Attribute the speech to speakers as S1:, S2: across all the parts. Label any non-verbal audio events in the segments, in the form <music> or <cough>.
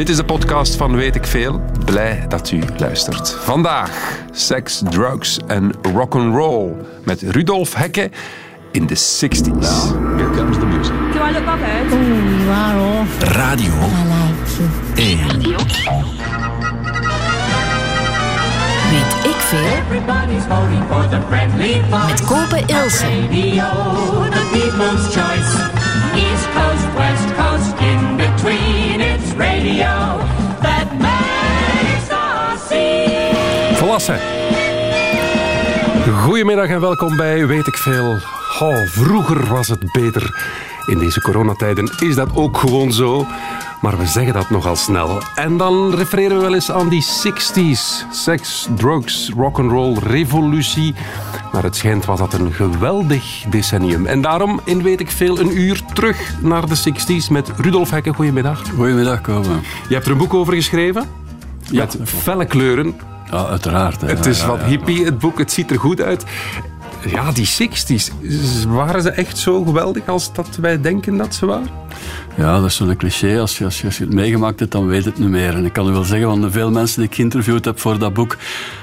S1: Dit is de podcast van Weet ik Veel. Blij dat u luistert. Vandaag seks, drugs en rock'n'roll met Rudolf Hekke in de 60s.
S2: Here comes the music.
S3: Do I look bothered?
S4: Oeh, you are awful.
S2: Radio
S4: I like you.
S2: 1.
S4: Weet ik veel?
S5: Everybody's voting for the friendly voice.
S4: Met Kopen Ilse.
S5: Radio, the people's choice. Radio that makes us see.
S1: Vlassen. Goedemiddag en welkom bij Weet ik Veel. Oh, vroeger was het beter. In deze coronatijden is dat ook gewoon zo. Maar we zeggen dat nogal snel. En dan refereren we wel eens aan die 60s. Seks, drugs, rock'n'roll, revolutie. Maar het schijnt was dat een geweldig decennium. En daarom in Weet ik Veel een uur terug naar de 60s met Rudolf Hekke. Goedemiddag.
S6: Goedemiddag, Kopen.
S1: Je hebt er een boek over geschreven. Met felle kleuren.
S6: Ja, uiteraard. hè.
S1: Het is
S6: Ja,
S1: wat
S6: ja,
S1: hippie, het boek. Het ziet er goed uit. Ja, die 60s. Waren ze echt zo geweldig als dat wij denken dat ze waren?
S6: Ja, dat is zo'n cliché. Als je, als, je, als je het meegemaakt hebt, dan weet het niet meer. En ik kan u wel zeggen, van de veel mensen die ik geïnterviewd heb voor dat boek,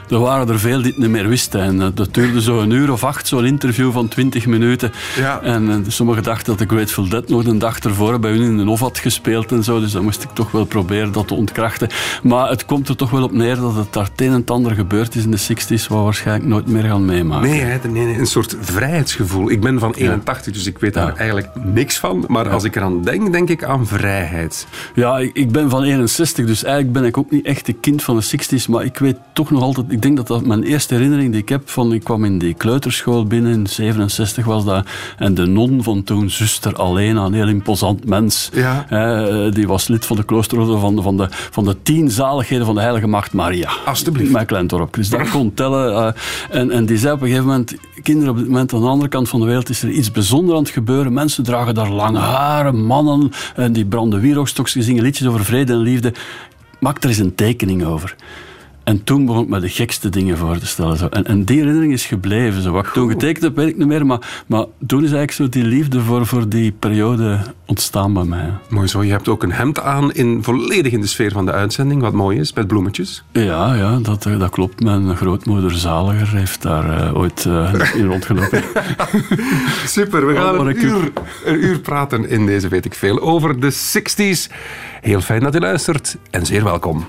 S6: er waren er veel die het niet meer wisten. En eh, dat duurde zo een uur of acht, zo'n interview van 20 minuten.
S1: Ja.
S6: En eh, sommigen dachten dat de Grateful Dead nog een dag ervoor bij hun in een hof had gespeeld en zo. Dus dan moest ik toch wel proberen dat te ontkrachten. Maar het komt er toch wel op neer dat het daar het een en het ander gebeurd is in de 60s, wat we waarschijnlijk nooit meer gaan meemaken.
S1: Nee, hè, nee, nee, een soort vrijheidsgevoel. Ik ben van 81, dus ik weet daar
S6: Ja.
S1: eigenlijk niks van. Maar als ik eraan denk, denk ik aan vrijheid.
S6: Ja, ik, ik ben van 61, dus eigenlijk ben ik ook niet echt een kind van de 60s. Maar ik weet toch nog altijd, ik denk dat dat mijn eerste herinnering die ik heb van, ik kwam in die kleuterschool binnen, in 67 was dat. En de non van toen, zuster Alena, een heel imposant mens.
S1: Ja.
S6: Eh, die was lid van de kloosterorde van de, van, de, van de tien zaligheden van de heilige maagd Maria.
S1: Alsjeblieft.
S6: Mijn klein dorp. Dus dat kon tellen. eh, en, en die zei op een gegeven moment, kinderen op dit moment aan de andere kant van de wereld is er iets bijzonders aan het gebeuren. Mensen dragen daar lange haren, mannen, en die branden wierookstokjes, zingen liedjes over vrede en liefde. Maak er eens een tekening over. En toen begon ik me de gekste dingen voor te stellen. Zo. En, en die herinnering is gebleven. Zo. Wat ik toen getekend heb, weet ik niet meer. Maar, maar toen is eigenlijk zo die liefde voor, voor die periode ontstaan bij mij.
S1: Mooi zo. Je hebt ook een hemd aan, in, volledig in de sfeer van de uitzending. Wat mooi is, met bloemetjes.
S6: Ja, ja dat, eh, dat klopt. Mijn grootmoeder Zaliger heeft daar eh, ooit eh, in rondgelopen. <laughs>
S1: Super, we gaan
S6: Oh,
S1: een uur, een uur praten in deze Weet ik Veel over de 60s. Heel fijn dat u luistert en zeer welkom.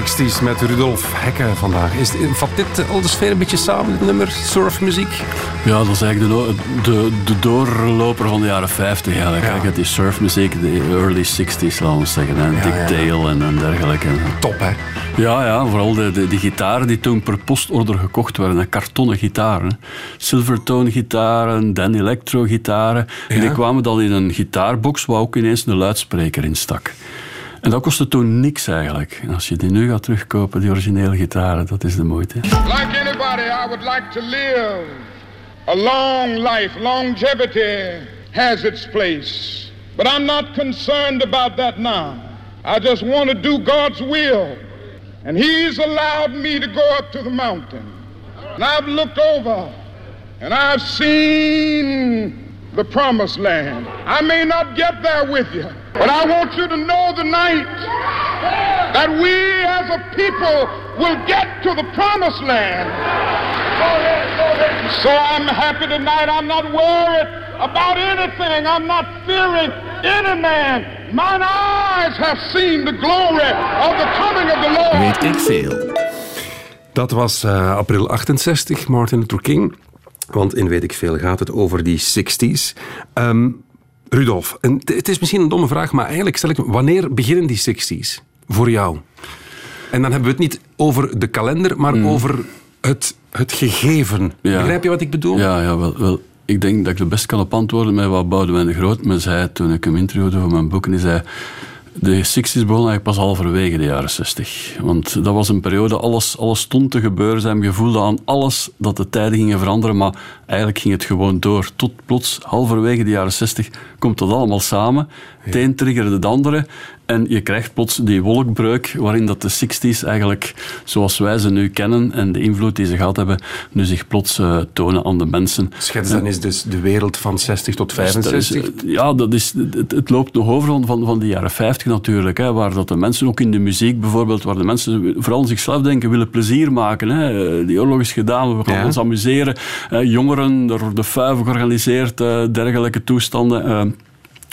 S1: 60s met Rudolf Hekke vandaag. Is, vat dit al de sfeer een beetje samen, dit nummer, surfmuziek?
S6: Ja, dat is eigenlijk de, de, de doorloper van de jaren 50 eigenlijk.
S1: Ja.
S6: Kijk, het is surfmuziek, de early 60s, laten we zeggen. Hè. Dick
S1: ja.
S6: Dale en, en dergelijke.
S1: Top, hè?
S6: Ja, ja, vooral de, de, die gitaren die toen per postorder gekocht werden. hè. Kartonnen gitaren. Silvertone gitaren, Dan Electro gitaren. En die kwamen dan in een gitaarbox waar ook ineens een luidspreker in stak. En dat kostte toen niks eigenlijk. En als je die nu gaat terugkopen, die originele gitaren, dat is de moeite.
S3: Like anybody, I would like to live a long life. Longevity has its place. But I'm not concerned about that now. I just want to do God's will. And He's allowed me to go up to the mountain. And I've looked over and I've seen the promised land. I may not get there with you, but I want you to know tonight that we as a people will get to the promised land. So I'm happy tonight. I'm not worried about anything. I'm not fearing any man. Mine eyes have seen the glory of the coming of the Lord.
S7: Weet ik veel.
S1: Dat was eh, april 68, Martin Luther King. Want in Weet ik Veel gaat het over die 60s. Ehm, Rudolf, en het is misschien een domme vraag, maar eigenlijk stel ik me... Wanneer beginnen die 60s voor jou? En dan hebben we het niet over de kalender, maar over het, het gegeven.
S6: Ja.
S1: Begrijp je wat ik bedoel?
S6: Ja, ja wel, wel. Ik denk dat ik het best kan op antwoorden met wat Boudewijn de Groot me zei toen ik hem interviewde voor mijn boek. En die zei, de 60s begon eigenlijk pas halverwege de jaren 60. Want dat was een periode, alles, alles stond te gebeuren. Zijn gevoelde aan alles dat de tijden gingen veranderen. Maar eigenlijk ging het gewoon door. Tot plots, halverwege de jaren 60, komt dat allemaal samen. Het een triggerde het andere. En je krijgt plots die wolkbreuk waarin dat de 60s eigenlijk, zoals wij ze nu kennen en de invloed die ze gehad hebben, nu zich plots eh, tonen aan de mensen.
S1: Schets dan is dus de wereld van 60 tot 65.
S6: Dat is, eh, ja, dat is, het, het loopt nog over van, van, van de jaren 50 natuurlijk. Hè, waar dat de mensen, ook in de muziek bijvoorbeeld, waar de mensen vooral zichzelf denken, willen plezier maken. Hè. Eh, Die oorlog is gedaan, we gaan
S1: Ja.
S6: ons amuseren. Eh, jongeren, er worden vuiven georganiseerd, eh, dergelijke toestanden. eh,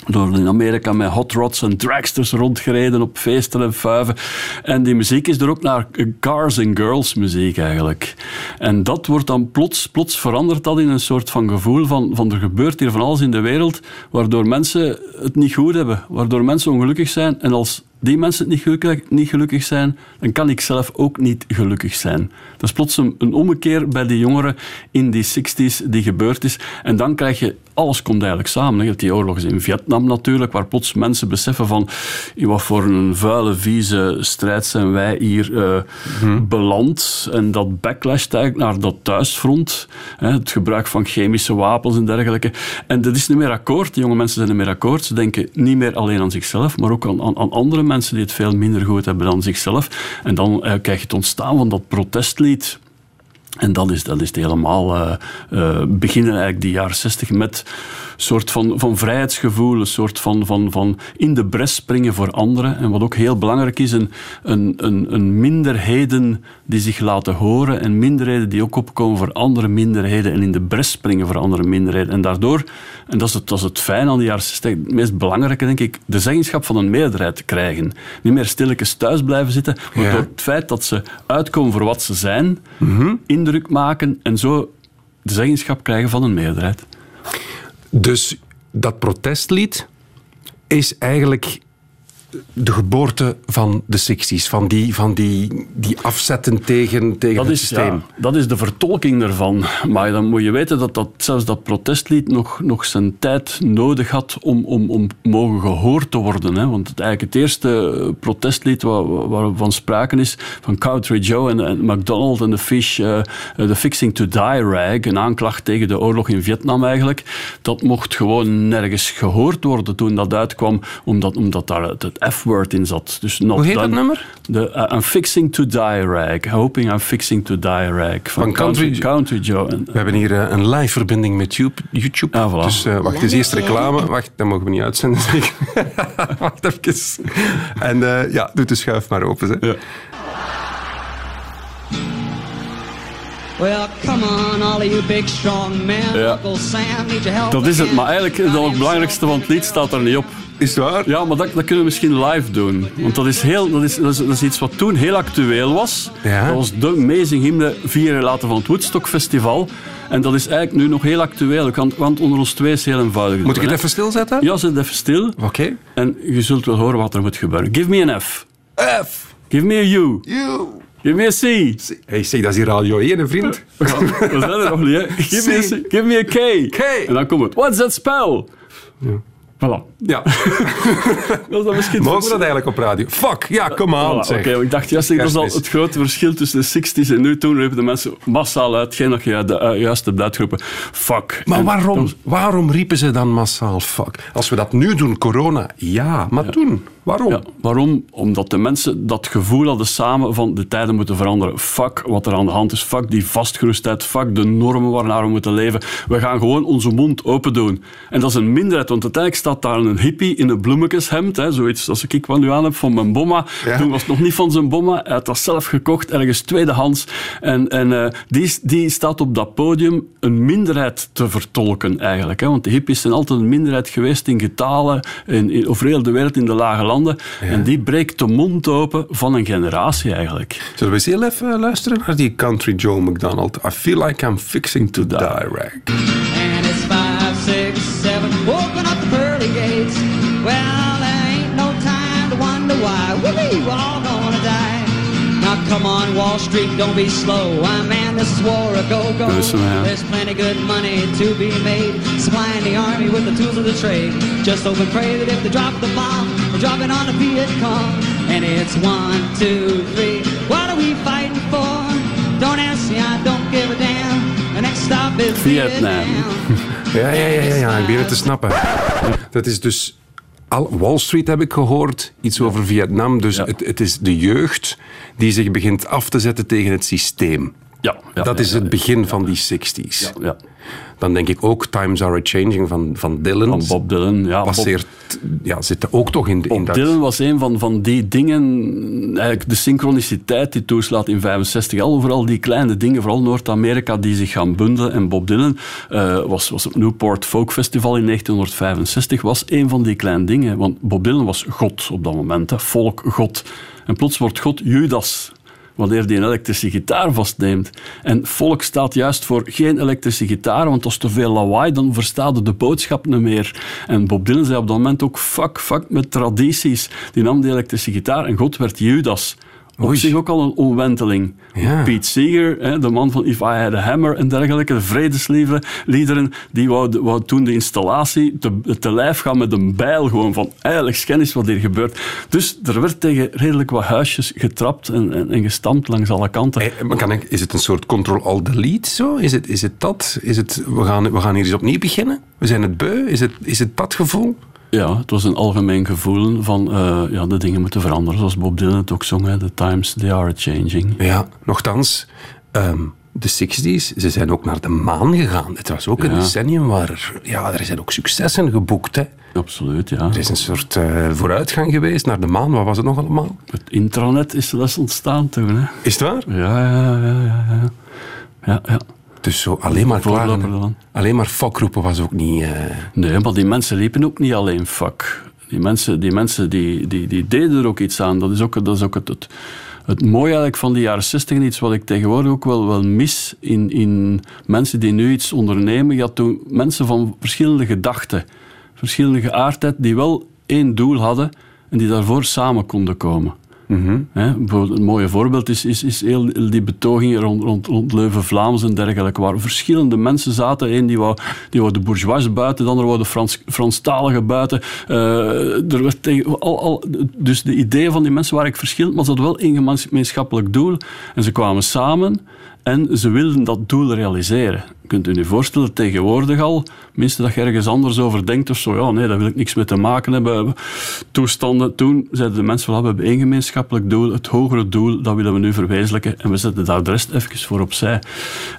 S6: door in Amerika met hot rods en dragsters rondgereden op feesten en fuiven. En die muziek is er ook naar cars and girls muziek eigenlijk. En dat wordt dan plots, plots verandert dat in een soort van gevoel van, van er gebeurt hier van alles in de wereld, waardoor mensen het niet goed hebben, waardoor mensen ongelukkig zijn. En als die mensen niet gelukkig, niet gelukkig zijn, dan kan ik zelf ook niet gelukkig zijn. Dat is plots een, een ommekeer bij die jongeren in die 60s die gebeurd is. En dan krijg je, alles komt eigenlijk samen. Je hebt die oorlog is in Vietnam natuurlijk, waar plots mensen beseffen van in wat voor een vuile, vieze strijd zijn wij hier eh, beland. En dat backlasht eigenlijk naar dat thuisfront. Hè, het gebruik van chemische wapens en dergelijke. En dat is niet meer akkoord. Die jonge mensen zijn niet meer akkoord. Ze denken niet meer alleen aan zichzelf, maar ook aan, aan, aan andere mensen die het veel minder goed hebben dan zichzelf. En dan eh, krijg je het ontstaan van dat protestlied. En dan is, dat is het helemaal eh, beginnen eigenlijk die jaren 60 met een soort van, van vrijheidsgevoel, een soort van, van, van in de bres springen voor anderen. En wat ook heel belangrijk is, een, een, een, een minderheden die zich laten horen en minderheden die ook opkomen voor andere minderheden en in de bres springen voor andere minderheden. En daardoor, en dat is het, dat is het fijn aan de jaren 60, het meest belangrijke denk ik, de zeggenschap van een meerderheid te krijgen. Niet meer stilletjes thuis blijven zitten, maar
S1: Ja.
S6: door het feit dat ze uitkomen voor wat ze zijn, indruk maken en zo de zeggenschap krijgen van een meerderheid.
S1: Dus dat protestlied is eigenlijk de geboorte van de 60s, van die, van die, die afzetten tegen, tegen
S6: Dat
S1: het
S6: is,
S1: systeem.
S6: ja, dat is de vertolking daarvan. Maar dan moet je weten dat, dat zelfs dat protestlied nog, nog zijn tijd nodig had om, om, om mogen gehoord te worden. Hè. Want het, eigenlijk het eerste eh, protestlied waar, waarvan sprake is, van Country Joe en, en McDonald en de Fish, eh, de Fixing to Die Rag, een aanklacht tegen de oorlog in Vietnam eigenlijk, dat mocht gewoon nergens gehoord worden toen dat uitkwam, omdat, omdat daar het, het F-word in zat. Dus not
S1: Hoe heet dat nummer?
S6: De, uh, I'm Fixing to Die Rag. Hoping I'm Fixing to Die Rag. Van,
S1: Van Country-
S6: Country Joe. En,
S1: We hebben hier eh, een live verbinding met YouTube. YouTube.
S6: Ah, voilà.
S1: Dus eh, wacht, het is eerst reclame. Wacht, dat mogen we niet uitzenden. <laughs> wacht even. En eh, ja, doe de schuif maar open. Hè.
S6: Ja.
S8: Well, come on, all of you big strong men.
S6: Ja.
S8: Uncle Sam, need your help
S6: Dat is het, maar eigenlijk is dat het belangrijkste van het lied staat er niet op.
S1: Is het waar?
S6: Ja, maar dat, dat kunnen we misschien live doen. Want dat is, heel, dat is, dat is, dat is iets wat toen heel actueel was.
S1: Ja.
S6: Dat was de Amazing Hymne vier jaar later van het Woodstock Festival. En dat is eigenlijk nu nog heel actueel. Want, want onder ons twee is heel eenvoudig.
S1: Moet ik het even stilzetten?
S6: Ja, zet even stil.
S1: Oké.
S6: En je zult wel horen wat er moet gebeuren. Give me an F.
S1: F.
S6: Give me a U.
S1: U.
S6: Give me a C.
S1: Hey, zeg, dat is hier Radio 1, hè, vriend.
S6: We zijn er nog niet, hè. <laughs> Give me a, C. Give me a K.
S1: K.
S6: En dan komt het. What's that spell? Voilà.
S1: Ja. <laughs>
S6: Dat is dan misschien
S1: Mogen we dat eigenlijk op radio? Fuck, ja, aan,
S6: Voilà,
S1: zeg.
S6: Oké, ik dacht juist, dat is al het grote verschil tussen de 60s en nu. Toen riepen de mensen massaal uit, geen dat je de, uh, juist hebt uitgeroepen. Fuck.
S1: Maar
S6: En
S1: waarom,
S6: toen-
S1: waarom riepen ze dan massaal fuck? Als we dat nu doen, corona, ja. Maar toen, waarom?
S6: Ja, waarom? Omdat de mensen dat gevoel hadden samen van de tijden moeten veranderen. Fuck wat er aan de hand is. Fuck die vastgerustheid. Fuck de normen waarnaar we moeten leven. We gaan gewoon onze mond open doen. En dat is een minderheid, want uiteindelijk staat daar een hippie in een bloemekeshemd. Hè, zoiets als ik wat nu aan heb van mijn bomma.
S1: Ja.
S6: Toen was het nog niet van zijn bomma. Hij had dat zelf gekocht, ergens tweedehands. En, en eh, die, die staat op dat podium een minderheid te vertolken eigenlijk. Hè, want de hippies zijn altijd een minderheid geweest in getalen, in, in, over heel de wereld in de lage landen. En die breekt de mond open van een generatie eigenlijk.
S1: Zullen we eens heel even luisteren naar die country Joe McDonald? I feel like I'm fixing to die, rag.
S8: And it's five, six, seven, open up the pearly gates. Well, there ain't no time to wonder why. We're all gonna die. Now come on, Wall Street, don't be slow. I man, this is war a go go.
S6: Listen, man.
S8: There's plenty good money to be made. Supplying the army with the tools of the trade. Just hope and pray that if they drop the bomb, dropping on the Viet Cong. And it's one, two, three. What are we fighting for? Don't ask me, I don't give a damn. The next stop is
S6: Vietnam. <laughs>
S1: Ja, ja, ja, ja, ja, ik begin het te snappen. Dat is dus... Al, Wall Street heb ik gehoord, iets over Vietnam. Dus
S6: Ja.
S1: het, het is de jeugd die zich begint af te zetten tegen het systeem.
S6: Ja, ja,
S1: dat
S6: ja,
S1: is
S6: ja,
S1: het begin van die 60s.
S6: Ja.
S1: Dan denk ik ook Times Are a Changing van, van Dylan.
S6: Van Bob Dylan. Ja, Bob,
S1: passeert, ja, zit er ook toch in, in
S6: Bob
S1: dat...
S6: Dylan was een van, van die dingen, eigenlijk de synchroniciteit die toeslaat in 65. Al overal die kleine dingen, vooral Noord-Amerika, die zich gaan bundelen. En Bob Dylan eh, was, was op Newport Folk Festival in 1965, was een van die kleine dingen. Want Bob Dylan was God op dat moment, hè, volkgod. En plots wordt God Judas wanneer hij een elektrische gitaar vastneemt. En volk staat juist voor geen elektrische gitaar, want als te veel lawaai, dan verstaat het de boodschap niet meer. En Bob Dylan zei op dat moment ook, fuck, fuck met tradities. Die nam die elektrische gitaar en God werd Judas. Op
S1: Oei.
S6: zich ook al een omwenteling.
S1: Ja.
S6: Pete Seeger, hè, de man van If I Had a Hammer en dergelijke, de vredesliederen, die wou, wou toen de installatie te, te lijf gaan met een bijl gewoon van eigenlijk schennis wat hier gebeurt. Dus er werd tegen redelijk wat huisjes getrapt en, en, en gestampt langs alle kanten.
S1: Eh, maar kan ik, is het een soort Ctrl-Alt-Delete zo? Is het, is het dat? Is het, we, gaan, we gaan hier eens opnieuw beginnen? We zijn het beu? Is het, is het dat gevoel?
S6: Ja, het was een algemeen gevoel van eh, ja, de dingen moeten veranderen. Zoals Bob Dylan het ook zong, hè, the times they are changing.
S1: Ja, nogthans, ehm, de 60s, ze zijn ook naar de maan gegaan. Het was ook een decennium waar er, ja, er zijn ook successen geboekt. Hè.
S6: Absoluut, ja.
S1: Er is een soort eh, vooruitgang geweest naar de maan. Wat was het nog allemaal?
S6: Het intranet is zelfs ontstaan toen. Hè.
S1: Is het waar?
S6: Ja, ja, ja, ja. ja. ja, ja.
S1: Dus zo alleen maar klagen. Alleen maar fokroepen was ook niet... eh,
S6: Nee, maar die mensen liepen ook niet alleen fuck. Die mensen, die, mensen die, die, die deden er ook iets aan. Dat is ook, dat is ook het, het, het mooie eigenlijk van de jaren 60 en iets wat ik tegenwoordig ook wel, wel mis in, in mensen die nu iets ondernemen. Je had toen mensen van verschillende gedachten, verschillende geaardheid, die wel één doel hadden en die daarvoor samen konden komen. Hè, bijvoorbeeld een mooi voorbeeld is, is, is heel die betogingen rond, rond, rond Leuven-Vlaams en dergelijke, waar verschillende mensen zaten. Eén die wou, die wou de bourgeois buiten, de ander wou de Frans, Franstalige buiten. Eh, er werd al, al, dus de ideeën van die mensen waren verschillend, maar ze hadden wel één gemeenschappelijk doel. En ze kwamen samen en ze wilden dat doel realiseren. Kunt u je voorstellen, tegenwoordig al, minstens dat je ergens anders over denkt of zo, ja, nee, daar wil ik niks mee te maken hebben. Toestanden, toen zeiden de mensen, we hebben één gemeenschappelijk doel, het hogere doel, dat willen we nu verwezenlijken en we zetten daar de rest even voor opzij.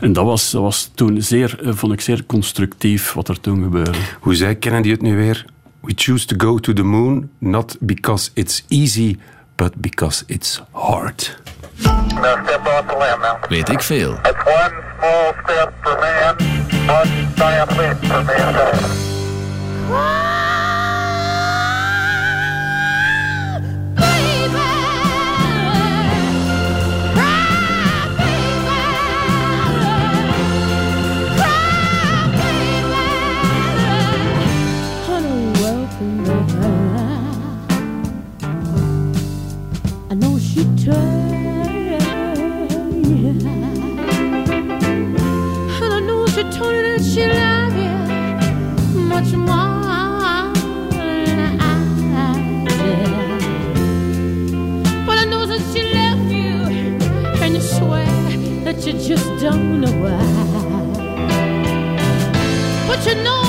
S6: En dat was, was toen zeer, eh, vond ik zeer constructief, wat er toen gebeurde.
S1: Hoe zei Kennedy het nu weer? We choose to go to the moon, not because it's easy, but because it's hard.
S7: Now step off the limb now.
S2: Weet ik veel.
S7: It's one small step for man,
S9: much more. But I know that she you, and you swear that you just don't know why. But you know,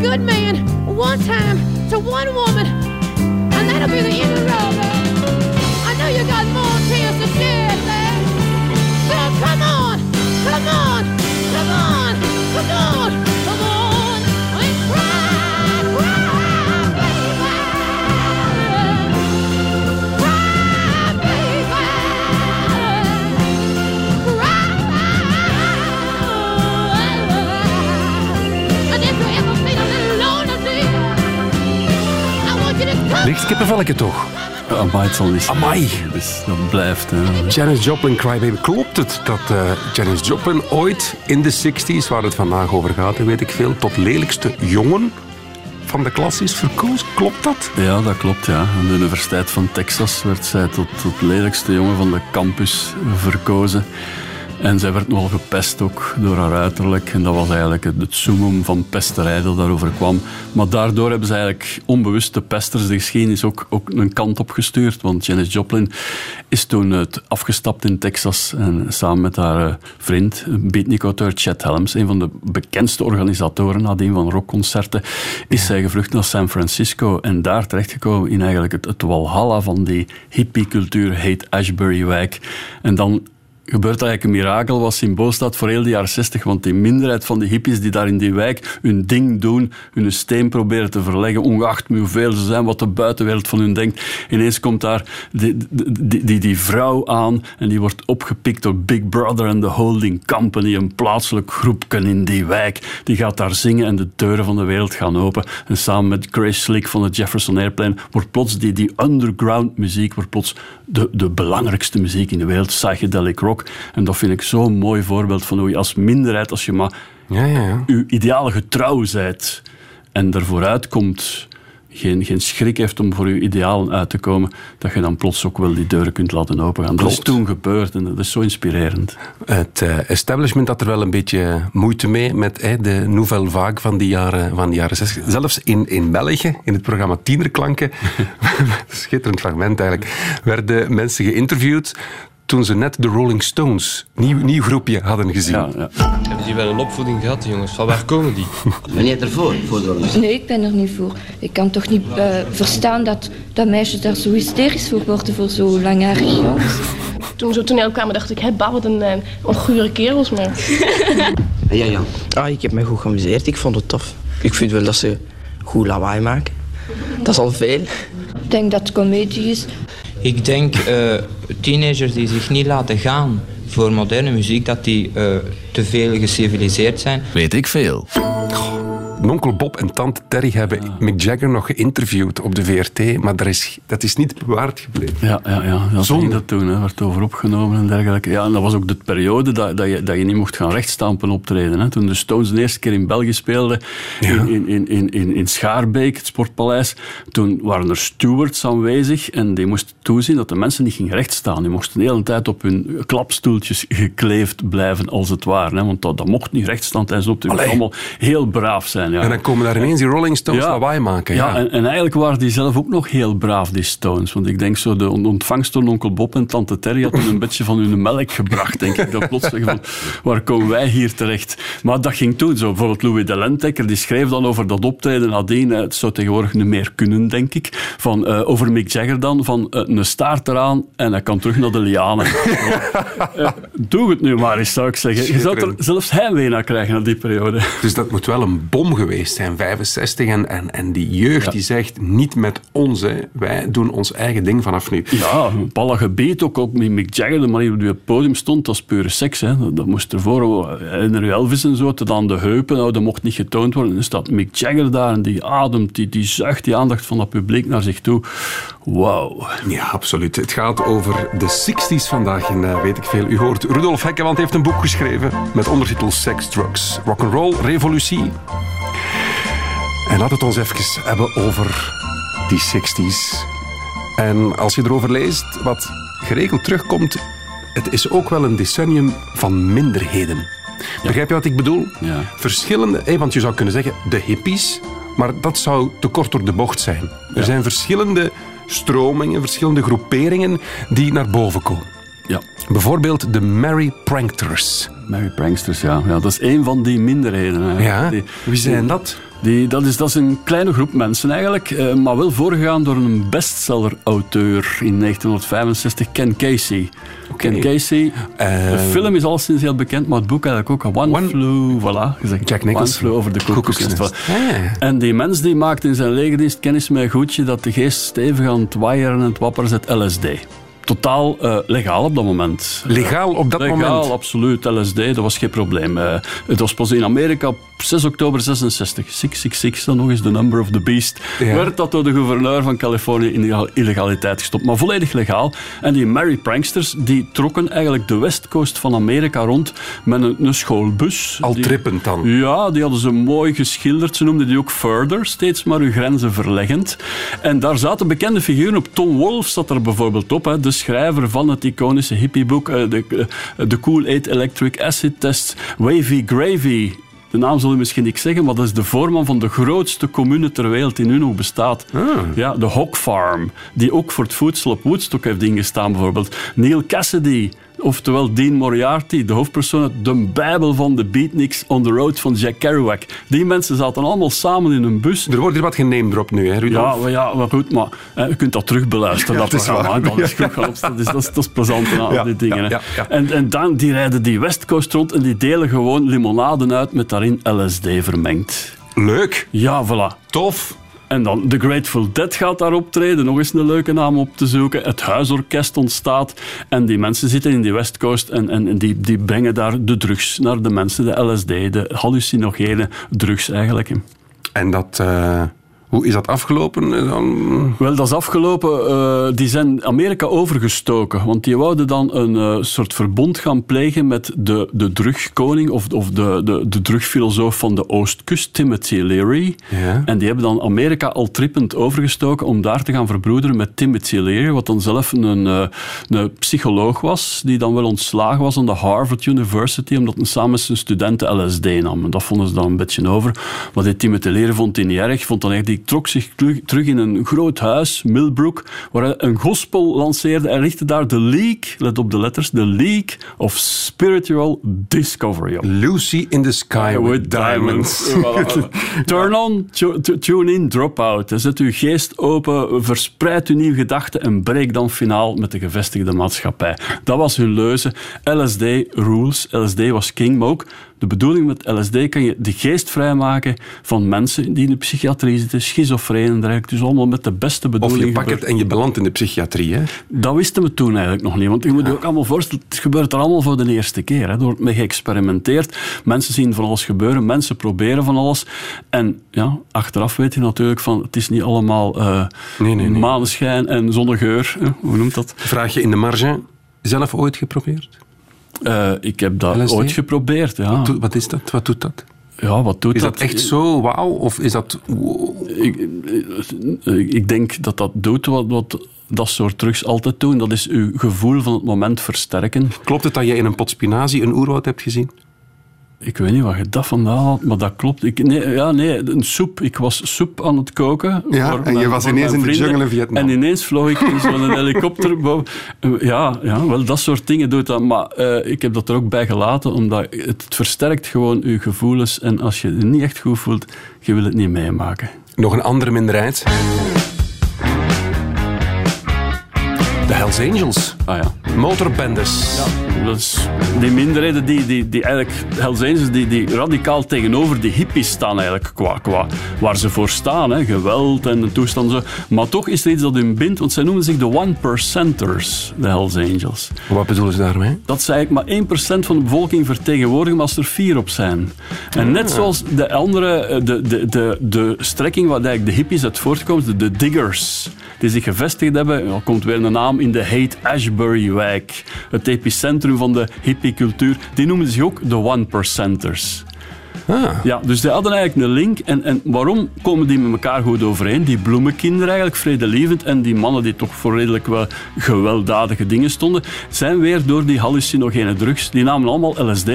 S9: good man one time to one woman, and that'll be the end of the road. I know you got more tears to shed, come.
S1: Licht kippenvelke toch?
S6: Amai, het zal niet zijn.
S1: Amai.
S6: Dus dat blijft. Hè.
S1: Janis Joplin, Crybaby. Klopt het dat eh, Janis Joplin ooit in de 60s, waar het vandaag over gaat, weet ik veel, tot lelijkste jongen van de klas is verkozen? Klopt dat?
S6: Ja, dat klopt. Ja. Aan de Universiteit van Texas werd zij tot, tot lelijkste jongen van de campus verkozen. En zij werd nogal gepest ook door haar uiterlijk. En dat was eigenlijk het, summum van pesterij dat daarover kwam. Maar daardoor hebben ze eigenlijk onbewust de pesters de geschiedenis ook, ook een kant op gestuurd. Want Janis Joplin is toen uit, afgestapt in Texas. En samen met haar eh, vriend, beatnik-auteur Chet Helms, een van de bekendste organisatoren nadien van rockconcerten, is zij gevlucht naar San Francisco. En daar terechtgekomen in eigenlijk het, het walhalla van die hippie-cultuur, heet Ashbury-wijk. En dan gebeurt eigenlijk een mirakel wat symbool staat voor heel de jaren 60. Want die minderheid van die hippies die daar in die wijk hun ding doen, hun steen proberen te verleggen, ongeacht hoeveel ze zijn, wat de buitenwereld van hun denkt. Ineens komt daar die, die, die, vrouw aan en die wordt opgepikt door Big Brother en The Holding Company, een plaatselijk groepje in die wijk. Die gaat daar zingen en de deuren van de wereld gaan open. En samen met Grace Slick van het Jefferson Airplane wordt plots die, die underground muziek wordt plots de, de belangrijkste muziek in de wereld, psychedelic rock. En dat vind ik zo'n mooi voorbeeld van hoe je als minderheid, als je maar
S1: Ja, ja, ja.
S6: je ideale getrouw zijt en ervoor uitkomt, geen, geen schrik heeft om voor je idealen uit te komen, dat je dan plots ook wel die deuren kunt laten opengaan. Dat is
S1: Klopt.
S6: toen gebeurd en dat is zo inspirerend.
S1: Het eh, establishment had er wel een beetje moeite mee met eh, de nouvelle vague van die jaren, van die jaren 60. Zelfs in, in België, in het programma Tienerklanken, <laughs> schitterend fragment eigenlijk, werden mensen geïnterviewd toen ze net de Rolling Stones, nieuw, nieuw groepje, hadden gezien.
S6: Ja, ja.
S10: die wel een opvoeding gehad, jongens. Van waar komen die? <laughs>
S11: Ben je ervoor, voor de organisatie?
S12: Nee, ik ben er niet voor. Ik kan toch niet eh, verstaan dat, dat meisjes daar zo hysterisch voor worden voor zo langharige jongens. <laughs>
S13: Toen zo toneel kwamen, dacht ik, hé, wat een uh, ongure kerels. Maar... <laughs>
S11: En jij, Jan?
S14: Ah, ik heb me goed geamuseerd. Ik vond het tof. Ik vind wel dat ze goed lawaai maken. Dat is al veel.
S12: Ik denk dat het comedie is.
S15: Ik denk uh, teenagers die zich niet laten gaan voor moderne muziek, dat die uh, te veel geciviliseerd zijn.
S2: Weet ik veel.
S1: Onkel Bob en tante Terry hebben Mick Jagger nog geïnterviewd op de VRT, maar dat is, dat is niet bewaard gebleven.
S6: Ja, ja, ja. dat ging dat toen, hè. werd over opgenomen en dergelijke. Ja, en dat was ook de periode dat, dat, je, dat je niet mocht gaan rechtstampen optreden. Hè. Toen de Stones de eerste keer in België speelden,
S1: Ja.
S6: in, in, in, in, in Schaarbeek, het Sportpaleis, toen waren er stewards aanwezig en die moesten toezien dat de mensen niet gingen rechtstaan. Die moesten de hele tijd op hun klapstoeltjes gekleefd blijven, als het ware. Hè. Want dat, dat mocht niet rechtstaan tijdens de optreden. Je moest allemaal heel braaf zijn. Ja.
S1: En dan komen daar ineens die Rolling Stones lawaai maken. Ja,
S6: Ja, en, en eigenlijk waren die zelf ook nog heel braaf, die Stones. Want ik denk zo, de on- ontvangst door onkel Bob en tante Terry had een beetje van hun melk gebracht, denk ik. Dat plots zeggen van, waar komen wij hier terecht? Maar dat ging toen zo. Bijvoorbeeld Louis de Lentekker, die schreef dan over dat optreden nadien. Het zou tegenwoordig niet meer kunnen, denk ik. Van, eh, over Mick Jagger dan, van eh, een staart eraan en hij kan terug naar de lianen. <laughs> Eh, doe het nu maar eens, zou ik zeggen. Je zou er zelfs heimwee naar krijgen na die periode.
S1: Dus dat moet wel een bom geweest zijn, 65. En, en, en die jeugd die zegt, niet met ons, hè. wij doen ons eigen ding vanaf nu.
S6: Ja, een alle gebied, ook, met Mick Jagger, de manier waarop hij op het podium stond, dat is pure seks. Hè. Dat, dat moest ervoor, en Elvis en zo, tot aan de heupen, nou, dat mocht niet getoond worden. En dan staat Mick Jagger daar en die ademt, die, die zuigt die aandacht van dat publiek naar zich toe. Wauw.
S1: Ja, absoluut. Het gaat over de 60s vandaag en eh, weet ik veel. U hoort Rudolf Hekkeland heeft een boek geschreven met ondertitel Sex, Drugs, Rock'n'Roll, Revolutie. En laat het ons even hebben over die 60s. En als je erover leest, wat geregeld terugkomt, het is ook wel een decennium van minderheden. Begrijp je wat ik bedoel?
S6: Ja.
S1: Verschillende, eh, want je zou kunnen zeggen de hippies, maar dat zou te kort door de bocht zijn. Er zijn verschillende stromingen, verschillende groeperingen die naar boven komen.
S6: Ja.
S1: Bijvoorbeeld de Merry Pranksters.
S6: Merry Pranksters, ja. ja. Dat is één van die minderheden. Hè.
S1: Ja,
S6: Die-
S1: wie zijn dat?
S6: Die, dat, is, dat is een kleine groep mensen eigenlijk, eh, maar wel voorgegaan door een bestseller-auteur in 1965, Ken Casey. Ken Casey, de film is al sinds heel bekend, maar het boek eigenlijk ook. One, Flew, voilà, gezegd.
S1: Jack
S6: One
S1: Nicholson.
S6: Flew over de
S1: Cuckoo's
S6: Cuckoo's
S1: Nest.
S6: Nest.
S1: Ja, ja.
S6: En die mens die maakte in zijn legerdienst kennis met een goedje dat de geest stevig aan het waaieren en het wapperen zet LSD. Totaal eh, legaal op dat moment.
S1: Legaal op dat
S6: legaal,
S1: moment?
S6: absoluut. LSD, dat was geen probleem. Eh, het was pas in Amerika op 6 oktober 66. 666, dan nog eens de number of the beast.
S1: Ja.
S6: Werd dat door de gouverneur van Californië in illegal- illegaliteit gestopt. Maar volledig legaal. En die Merry Pranksters, die trokken eigenlijk de west coast van Amerika rond met een, een schoolbus.
S1: Al
S6: Die-
S1: trippend dan.
S6: ja, die hadden ze mooi geschilderd. Ze noemden die ook Further, steeds maar hun grenzen verleggend. En daar zaten bekende figuren op. Tom Wolfe zat er bijvoorbeeld op, hè, de schrijver van het iconische hippieboek eh, de, eh, de Cool Aid Electric Acid Test, Wavy Gravy. De naam zul je misschien niet zeggen, maar dat is de voorman van de grootste commune ter wereld die nu nog bestaat. Ja, de Hog Farm, die ook voor het voedsel op Woodstock heeft ingestaan bijvoorbeeld. Neil Cassidy, oftewel Dean Moriarty, de hoofdpersoon uit de bijbel van de beatniks on the road van Jack Kerouac. Die mensen zaten allemaal samen in een bus.
S1: Er wordt hier wat gename erop nu, hè, Rudolf?
S6: Ja, maar, ja, maar goed, maar hè, je kunt dat terugbeluisteren,
S1: Ja,
S6: dat
S1: is waar.
S6: Dan <laughs> is goed opstaan. Dus dat is, dat is plezant aan
S1: Ja,
S6: die dingen.
S1: ja.
S6: En, en dan die rijden die West Coast rond en die delen gewoon limonaden uit met daarin LSD vermengd.
S1: Leuk.
S6: Ja, voilà.
S1: Tof.
S6: En dan The Grateful Dead gaat daar optreden, nog eens een leuke naam op te zoeken. Het huisorkest ontstaat en die mensen zitten in die West Coast en, en, die, die brengen daar de drugs naar de mensen, de LSD, de hallucinogene drugs eigenlijk.
S1: En dat... eh, hoe is dat afgelopen? eh, Dan...
S6: Wel, dat is afgelopen. eh, die zijn Amerika overgestoken. Want die wouden dan een eh, soort verbond gaan plegen met de, de drugkoning of, of de, de, de drugfilosoof van de Oostkust, Timothy Leary.
S1: Ja.
S6: En die hebben dan Amerika al trippend overgestoken om daar te gaan verbroederen met Timothy Leary, wat dan zelf een, een psycholoog was, die dan wel ontslagen was aan de Harvard University, omdat hij samen met zijn studenten LSD nam. En dat vonden ze dan een beetje over. Maar die Timothy Leary vond hij niet erg, vond dan echt die die trok zich terug, in een groot huis, Millbrook, waar hij een gospel lanceerde en richtte daar de League, let op de letters, de League of Spiritual Discovery op.
S1: Lucy in the Sky with Diamonds.
S6: Voilà. <laughs> Turn on, tu- tu- tune in, drop out. Zet uw geest open, verspreid uw nieuwe gedachten en breek dan finaal met de gevestigde maatschappij. Dat was hun leuze. LSD rules. LSD was king, maar ook de bedoeling met LSD kan je de geest vrijmaken van mensen die in de psychiatrie zitten, schizofreen en dergelijke. Dus allemaal met de beste
S1: Of
S6: bedoeling.
S1: je pakt het en je belandt in de psychiatrie. Hè?
S6: Dat wisten we toen eigenlijk nog niet. Want je moet je ook allemaal voorstellen, het gebeurt er allemaal voor de eerste keer. Hè. Er wordt mee geëxperimenteerd. Mensen zien van alles gebeuren. Mensen proberen van alles. En ja, achteraf weet je natuurlijk van, het is niet allemaal eh maneschijn en zonnegeur. hè. Hoe noemt dat?
S1: Vraag je in de marge, zelf ooit geprobeerd?
S6: Eh, ik heb dat
S1: LSD?
S6: ooit geprobeerd, ja.
S1: Wat, is dat? Wat doet dat?
S6: Ja, wat doet
S1: Is dat echt zo wauw? Of is dat...
S6: Ik, eh, ik denk dat dat doet wat, wat dat soort drugs altijd doen. Dat is uw gevoel van het moment versterken.
S1: Klopt het dat je in een pot spinazie een oerwoud hebt gezien?
S6: Ik weet niet wat je dat vandaan had, maar dat klopt. Ik, nee, ja, nee, een soep. Ik was soep aan het koken.
S1: Ja, en je was ineens in de jungle in Vietnam.
S6: En ineens vloog ik in zo'n <laughs> helikopter boven. Eh, Ja, ja, wel, dat soort dingen doet dat. Maar eh, ik heb dat er ook bij gelaten, omdat het, het versterkt gewoon je gevoelens. En als je je niet echt goed voelt, je wil het niet meemaken.
S1: Nog een andere minderheid. De Hells Angels.
S6: Ah ja.
S1: Motorbendes.
S6: Dat is die minderheden die, die, die eigenlijk, Hells Angels, die, die radicaal tegenover die hippies staan eigenlijk, qua, qua waar ze voor staan, hè, geweld en toestand zo. Maar toch is er iets dat hun bindt, want zij noemen zich de one percenters, de Hells Angels.
S1: Wat bedoelen ze daarmee?
S6: Dat ze eigenlijk maar 1% van de bevolking vertegenwoordigen als er vier op zijn. En net zoals de andere, eh, de, de, de, de strekking waar eigenlijk de hippies uit voortkomen, de, de diggers, die zich gevestigd hebben, er komt weer een naam in de Haight-Ashbury-wijk, het epicentrum van de hippiecultuur, die noemen zich ook de one percenters. Ja, dus die hadden eigenlijk een link. En, en waarom komen die met elkaar goed overeen? Die bloemenkinderen eigenlijk, vredelievend, en die mannen die toch voor redelijk wel gewelddadige dingen stonden, zijn weer door die hallucinogene drugs. Die namen allemaal LSD.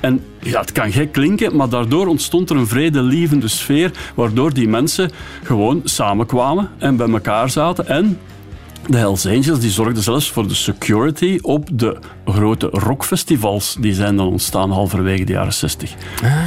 S6: En ja, het kan gek klinken, maar daardoor ontstond er een vredelievende sfeer, waardoor die mensen gewoon samenkwamen en bij elkaar zaten en de Hells Angels die zorgden zelfs voor de security op de grote rockfestivals. Die zijn dan ontstaan halverwege de jaren 60.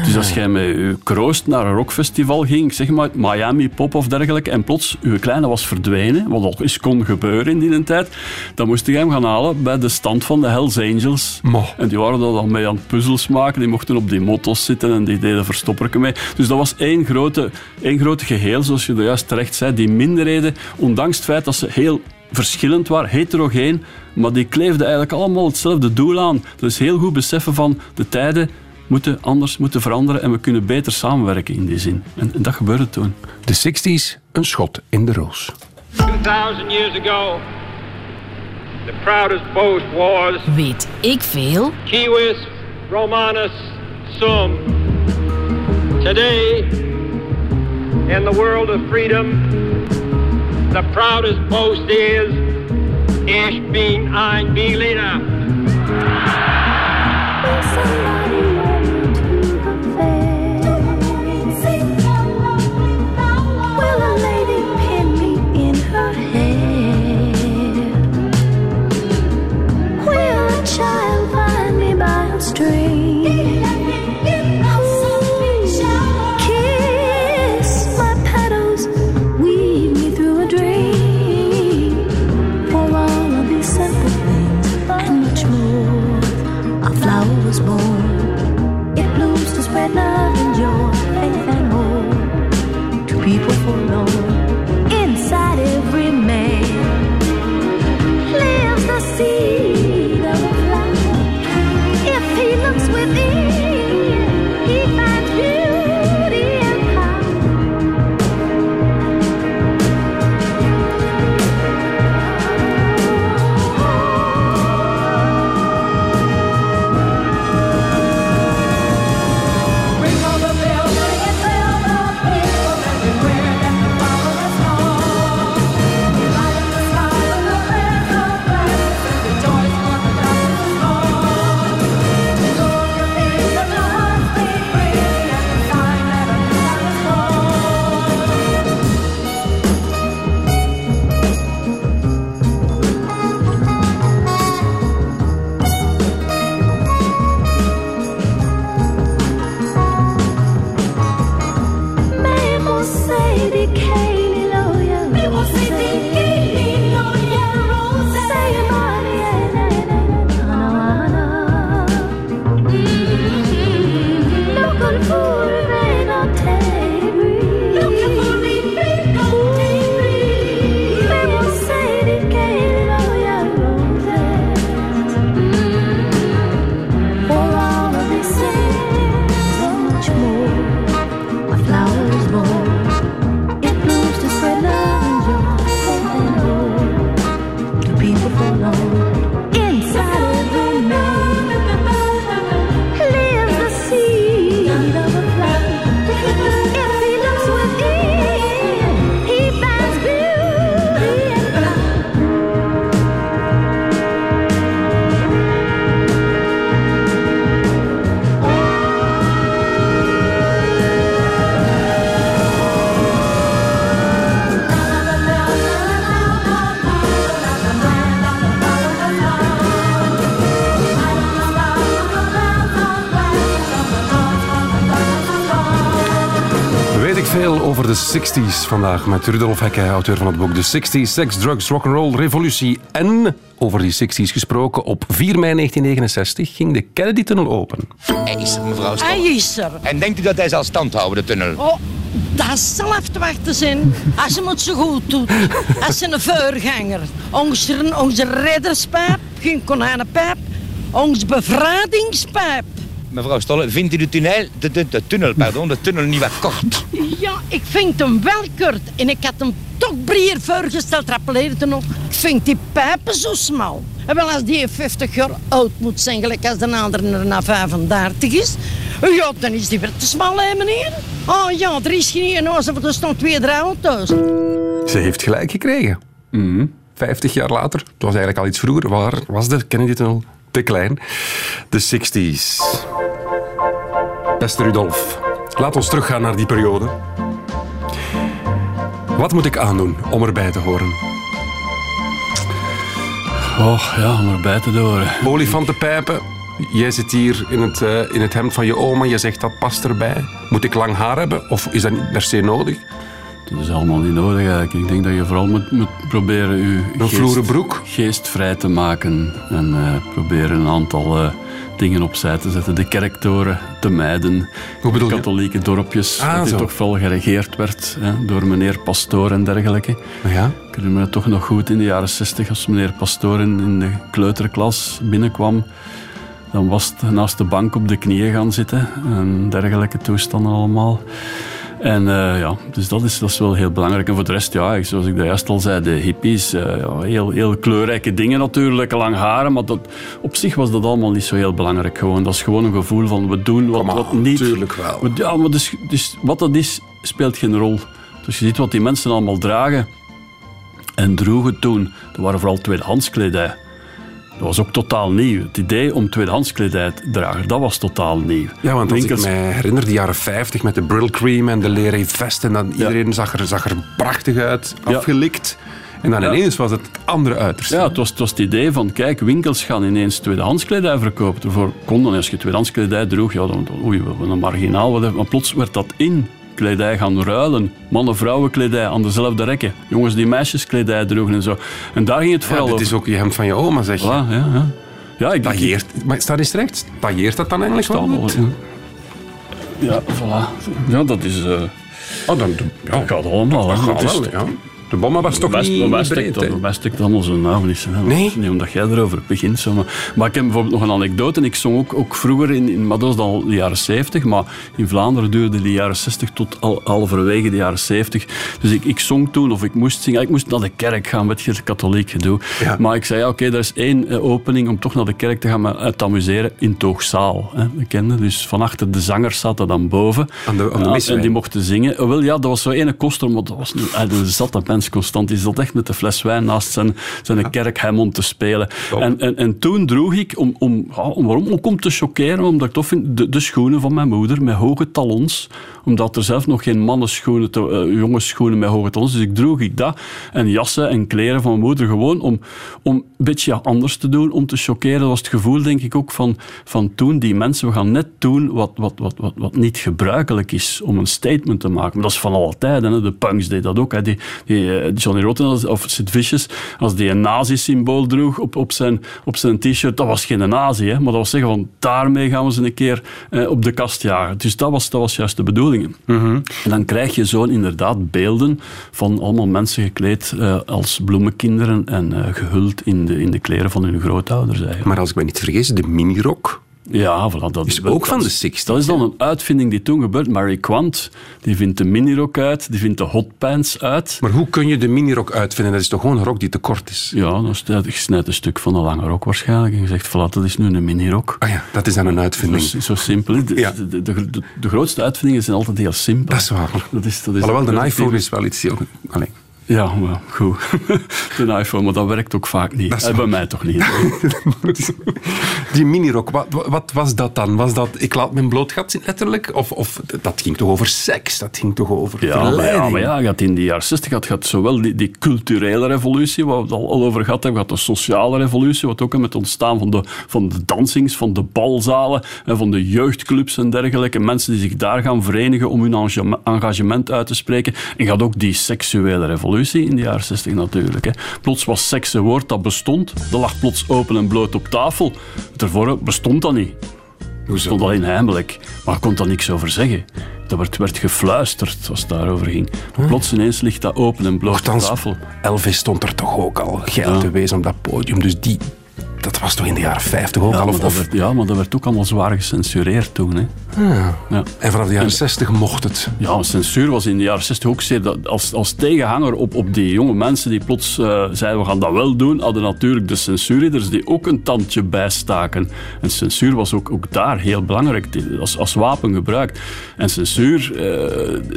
S6: Dus als jij met je kroost naar een rockfestival ging, zeg maar Miami Pop of dergelijke, en plots je kleine was verdwenen, wat ook eens kon gebeuren in die tijd, dan moest je hem gaan halen bij de stand van de Hells Angels. En die waren dan mee aan puzzels maken. Die mochten op die motto's zitten en die deden verstopperken mee. Dus dat was één grote, één grote geheel, zoals je er juist terecht zei. Die minderheden, ondanks het feit dat ze heel verschillend waren, heterogeen, maar die kleefden eigenlijk allemaal hetzelfde doel aan. Dus heel goed beseffen van de tijden moeten anders, moeten veranderen en we kunnen beter samenwerken in die zin. En, en dat gebeurde toen.
S1: De 60s, een schot in de roos.
S16: 2,000 years ago, the proudest boast was
S4: Weet ik veel?
S16: Kiwis Romanus Sum. Today, in the world of freedom, the proudest boast is Ich bin ein Berliner.
S1: 60s vandaag met Rudolf Hekke, auteur van het boek The 60s, Sex, Drugs, Rock'n'Roll, Revolutie. En over die 60s gesproken, op 4 mei 1969 ging de Kennedy-tunnel open.
S17: Hij is er, mevrouw Stoll.
S18: Hij is er.
S17: En denkt u dat hij zal stand houden, de tunnel?
S18: Oh, dat zal te wachten zijn. Als je het zo goed doet. Als je een vuurganger. Onze, onze redderspijp, geen konijnenpijp. Onze bevrijdingspijp.
S17: Mevrouw Stolle, vindt u de tunnel, de, de, de tunnel, pardon, de tunnel niet wat kort?
S18: Ik vind hem wel kort. En ik had hem toch breer voorgesteld, rappeleerde nog. Ik vind die pijpen zo smal. En wel, als die 50 jaar oud moet zijn, gelijk als de andere er na 35 is. Ja, dan is die weer te smal, hè, meneer? Oh ja, er is geen huis, want er staan twee, drie auto's.
S1: Ze heeft gelijk gekregen. Mhm. 50 jaar later, het was eigenlijk al iets vroeger, waar was de Kennedy-tunnel te klein. De 60s. Beste Rudolf, laat ons teruggaan naar die periode. Wat moet ik aandoen om erbij te horen?
S6: Oh ja, om erbij te horen.
S1: Olifantenpijpen. Jij zit hier in het, eh, in het hemd van je oma. Je zegt dat past erbij. Moet ik lang haar hebben? Of is dat niet per se nodig?
S6: Dat is allemaal niet nodig eigenlijk. Ik denk dat je vooral moet, moet proberen je
S1: broek?
S6: geest vrij te maken. En eh, proberen een aantal eh, dingen opzij te zetten. De kerktoren te mijden. De
S1: je?
S6: katholieke dorpjes.
S1: Ah,
S6: dat die toch wel geregeerd werd hè, door meneer Pastoor en dergelijke.
S1: Ja?
S6: Ik herinner me toch nog goed in de jaren 60 als meneer Pastoor in, in de kleuterklas binnenkwam. Dan was het naast de bank op de knieën gaan zitten en dergelijke toestanden allemaal. En eh, ja, dus dat is, dat is wel heel belangrijk. En voor de rest, ja, zoals ik daar juist al zei, de hippies, eh, ja, heel, heel kleurrijke dingen natuurlijk, lang haren, maar dat, op zich was dat allemaal niet zo heel belangrijk. Gewoon. Dat is gewoon een gevoel van we doen wat, wat niet.
S1: tuurlijk wel.
S6: Ja, maar dus, dus wat dat is, speelt geen rol. Dus je ziet wat die mensen allemaal dragen en droegen toen. Dat waren vooral tweedehands kledij. Dat was ook totaal nieuw. Het idee om tweedehands kledij te dragen, dat was totaal nieuw.
S1: Ja, want als ik mij herinner, de jaren 50 met de Brill Cream en de leren vest. En dan iedereen zag, er, zag er prachtig uit, afgelikt. En dan ineens was het andere uiterste.
S6: Ja, het was, het was het idee van, kijk, winkels gaan ineens tweedehands kledij verkopen. Daarvoor kon dan, als je tweedehands kledij droeg, ja, dan, oei, een marginaal. Wat, maar plots werd dat in kledij gaan ruilen. Mannen-vrouwen kledij aan dezelfde rekken. Jongens die meisjeskledij droegen en zo. En daar ging het
S1: Ja,
S6: vooral
S1: dit
S6: over.
S1: is ook je hemd van je oma, zeg je.
S6: Voilà, ja, ja. Ja, ik
S1: Tailleert, maar staat eens recht. Tailleert dat dan eigenlijk wel
S6: Ja, voilà. Ja, dat is... eh
S1: Oh, dan, ja.
S6: dat gaat allemaal.
S1: Dat gaat
S6: Het is-
S1: wel, ja. De bomma was toch niet, breed,
S6: allemaal zo'n naam niet. Hè.
S1: Nee?
S6: Omdat jij erover begint. Zo. Maar, maar ik heb bijvoorbeeld nog een anekdote. Ik zong ook, ook vroeger, in, in, maar dat was dan de jaren 70, maar in Vlaanderen duurde de jaren 60 tot al, halverwege de jaren 70. Dus ik, ik zong toen, of ik moest zingen. Ik moest naar de kerk gaan, met je katholiek gedoe.
S1: Ja.
S6: Maar ik zei, ja, oké, er is één eh, opening om toch naar de kerk te gaan, maar te amuseren in Toogzaal. Hè. We kenden, dus van achter de zangers zaten dan boven.
S1: Aan de- aan de miswijn.
S6: en die mochten zingen. Oh, wel, ja, dat was zo ene koster, maar dat was een, een zatte mens constant. Die zat echt met de fles wijn naast zijn, zijn kerk Hammond te spelen. En, en, en toen droeg ik, om, om, ja, om, waarom? Ook om te choqueren, omdat ik tof vind, de, de schoenen van mijn moeder met hoge talons. Omdat er zelf nog geen mannenschoenen, te, eh, jongensschoenen met hoge talons. Dus ik droeg ik dat. En jassen en kleren van mijn moeder gewoon om, om beetje anders te doen, om te choqueren. Dat was het gevoel, denk ik, ook van, van toen. Die mensen, we gaan net doen wat, wat, wat, wat, wat niet gebruikelijk is om een statement te maken. Maar dat is van altijd. Hè. De punks deed dat ook. Hè. Die, die, eh, Johnny Rotten of Sid Vicious, als die een nazi-symbool droeg op, op zijn, op zijn t-shirt, dat was geen nazi. Hè. Maar dat was zeggen van, daarmee gaan we ze een keer eh, op de kast jagen. Dus dat was, dat was juist de bedoeling. En dan krijg je zo inderdaad beelden van allemaal mensen gekleed eh, als bloemenkinderen en eh, gehuld in de, in de kleren van hun grootouders. Eigenlijk.
S1: Maar als ik me niet vergis, de minirok
S6: Ja, voilà, dat
S1: is ook van de 60s.
S6: Dat is dan een uitvinding die toen gebeurt. Mary Quant, die vindt de minirok uit, die vindt de hotpants uit.
S1: Maar hoe kun je de minirok uitvinden? Dat is toch gewoon een rok die te kort is?
S6: Ja, dan snijdt- een stuk van een lange rok waarschijnlijk en je zegt, voilà, dat is nu een minirok.
S1: Ah ja, dat is dan een uitvinding.
S6: Zo, zo simpel. De,
S1: Ja.
S6: de, de, de- de grootste uitvindingen zijn altijd heel simpel.
S1: Dat is waar.
S6: Dat is, dat is
S1: Alhoewel, de iPhone is wel iets heel... Allee.
S6: Ja, maar goed. <laughs> De iPhone, maar dat werkt ook vaak niet.
S1: Dat
S6: Eh, bij mij toch niet. <laughs>
S1: Die minirok, wat, wat was dat dan? Was dat ik laat mijn bloot gat zien, letterlijk? Of, of dat ging toch over seks? Dat ging toch over
S6: Ja, maar ja, maar had in de jaren 60 had, had zowel die, die culturele revolutie, waar we het al, al over gehad hebben, had de sociale revolutie, wat ook met het ontstaan van de, van de dansings, van de balzalen en van de jeugdclubs en dergelijke. Mensen die zich daar gaan verenigen om hun engagement- uit te spreken. En had ook die seksuele revolutie in de jaren 60 natuurlijk. Hè. Plots was seks een woord dat bestond. Dat lag plots open en bloot op tafel. Daarvoor bestond dat niet. Het stond alleen heimelijk. Maar je kon daar niks over zeggen. Dat werd, werd gefluisterd als het daarover ging. Maar plots ineens ligt dat open en bloot op tafel.
S1: Elvis stond er toch ook al geil
S6: Ja.
S1: te wezen op dat podium. Dus die, dat was toch in de jaren 50 ook
S6: Ja
S1: al?
S6: maar,
S1: Of,
S6: werd, ja, maar dat werd ook allemaal zwaar gecensureerd toen. Hè.
S1: Ah.
S6: Ja.
S1: En vanaf de jaren 60 mocht het.
S6: Ja, censuur was in de jaren 60 ook zeer... Dat, als, als tegenhanger op, op die jonge mensen die plots eh, zeiden we gaan dat wel doen, hadden natuurlijk de censuurridders die ook een tandje bijstaken. En censuur was ook, ook daar heel belangrijk, als, als wapen gebruikt. En censuur, eh,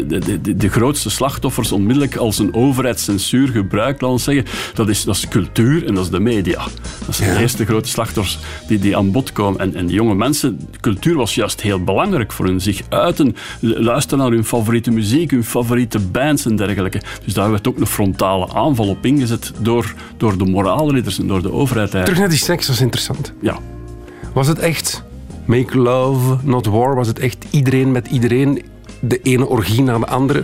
S6: de, de, de, grootste slachtoffers onmiddellijk als een overheid censuur gebruikt, laten we zeggen, dat is, dat is cultuur en dat is de media. Dat zijn de eerste grote slachtoffers die, die aan bod komen. En, en die jonge mensen, cultuur was juist heel belangrijk voor hun. Zich uiten, luisteren naar hun favoriete muziek, hun favoriete bands en dergelijke. Dus daar werd ook een frontale aanval op ingezet door, door de moraalridders en door de overheid
S1: Terug
S6: eigenlijk.
S1: naar die seks, dat is interessant.
S6: Ja.
S1: Was het echt make love, not war? Was het echt iedereen met iedereen, de ene orgie na de andere?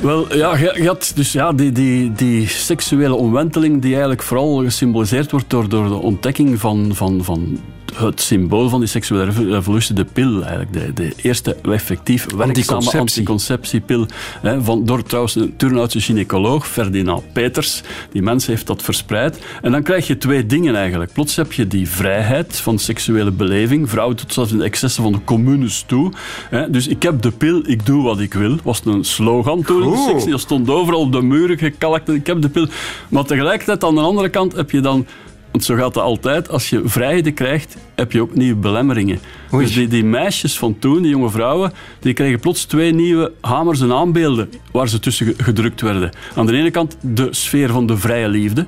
S6: Wel, ja, je, had dus ja, die, die, die seksuele omwenteling die eigenlijk vooral gesymboliseerd wordt door, door de ontdekking van, van, van het symbool van die seksuele revo- revolutie, de pil eigenlijk. De, de eerste effectief werkzame
S1: Anticonceptie.
S6: anticonceptiepil. Hè, van, door trouwens een Turnhoutse gynaecoloog, Ferdinand Peters. Die mens heeft dat verspreid. En dan krijg je twee dingen eigenlijk. Plots heb je die vrijheid van seksuele beleving. Vrouwen tot zelfs in de excessen van de communes toe. Hè, dus ik heb de pil, ik doe wat ik wil. Was een slogan toen in de
S1: Goed.
S6: 60. Dat stond overal op de muren gekalkt. Ik heb de pil. Maar tegelijkertijd aan de andere kant heb je dan... Want zo gaat het altijd. Als je vrijheden krijgt, heb je ook nieuwe belemmeringen. Dus die, die meisjes van toen, die jonge vrouwen, die kregen plots twee nieuwe hamers en aanbeelden waar ze tussen ge- gedrukt werden. Aan de ene kant de sfeer van de vrije liefde.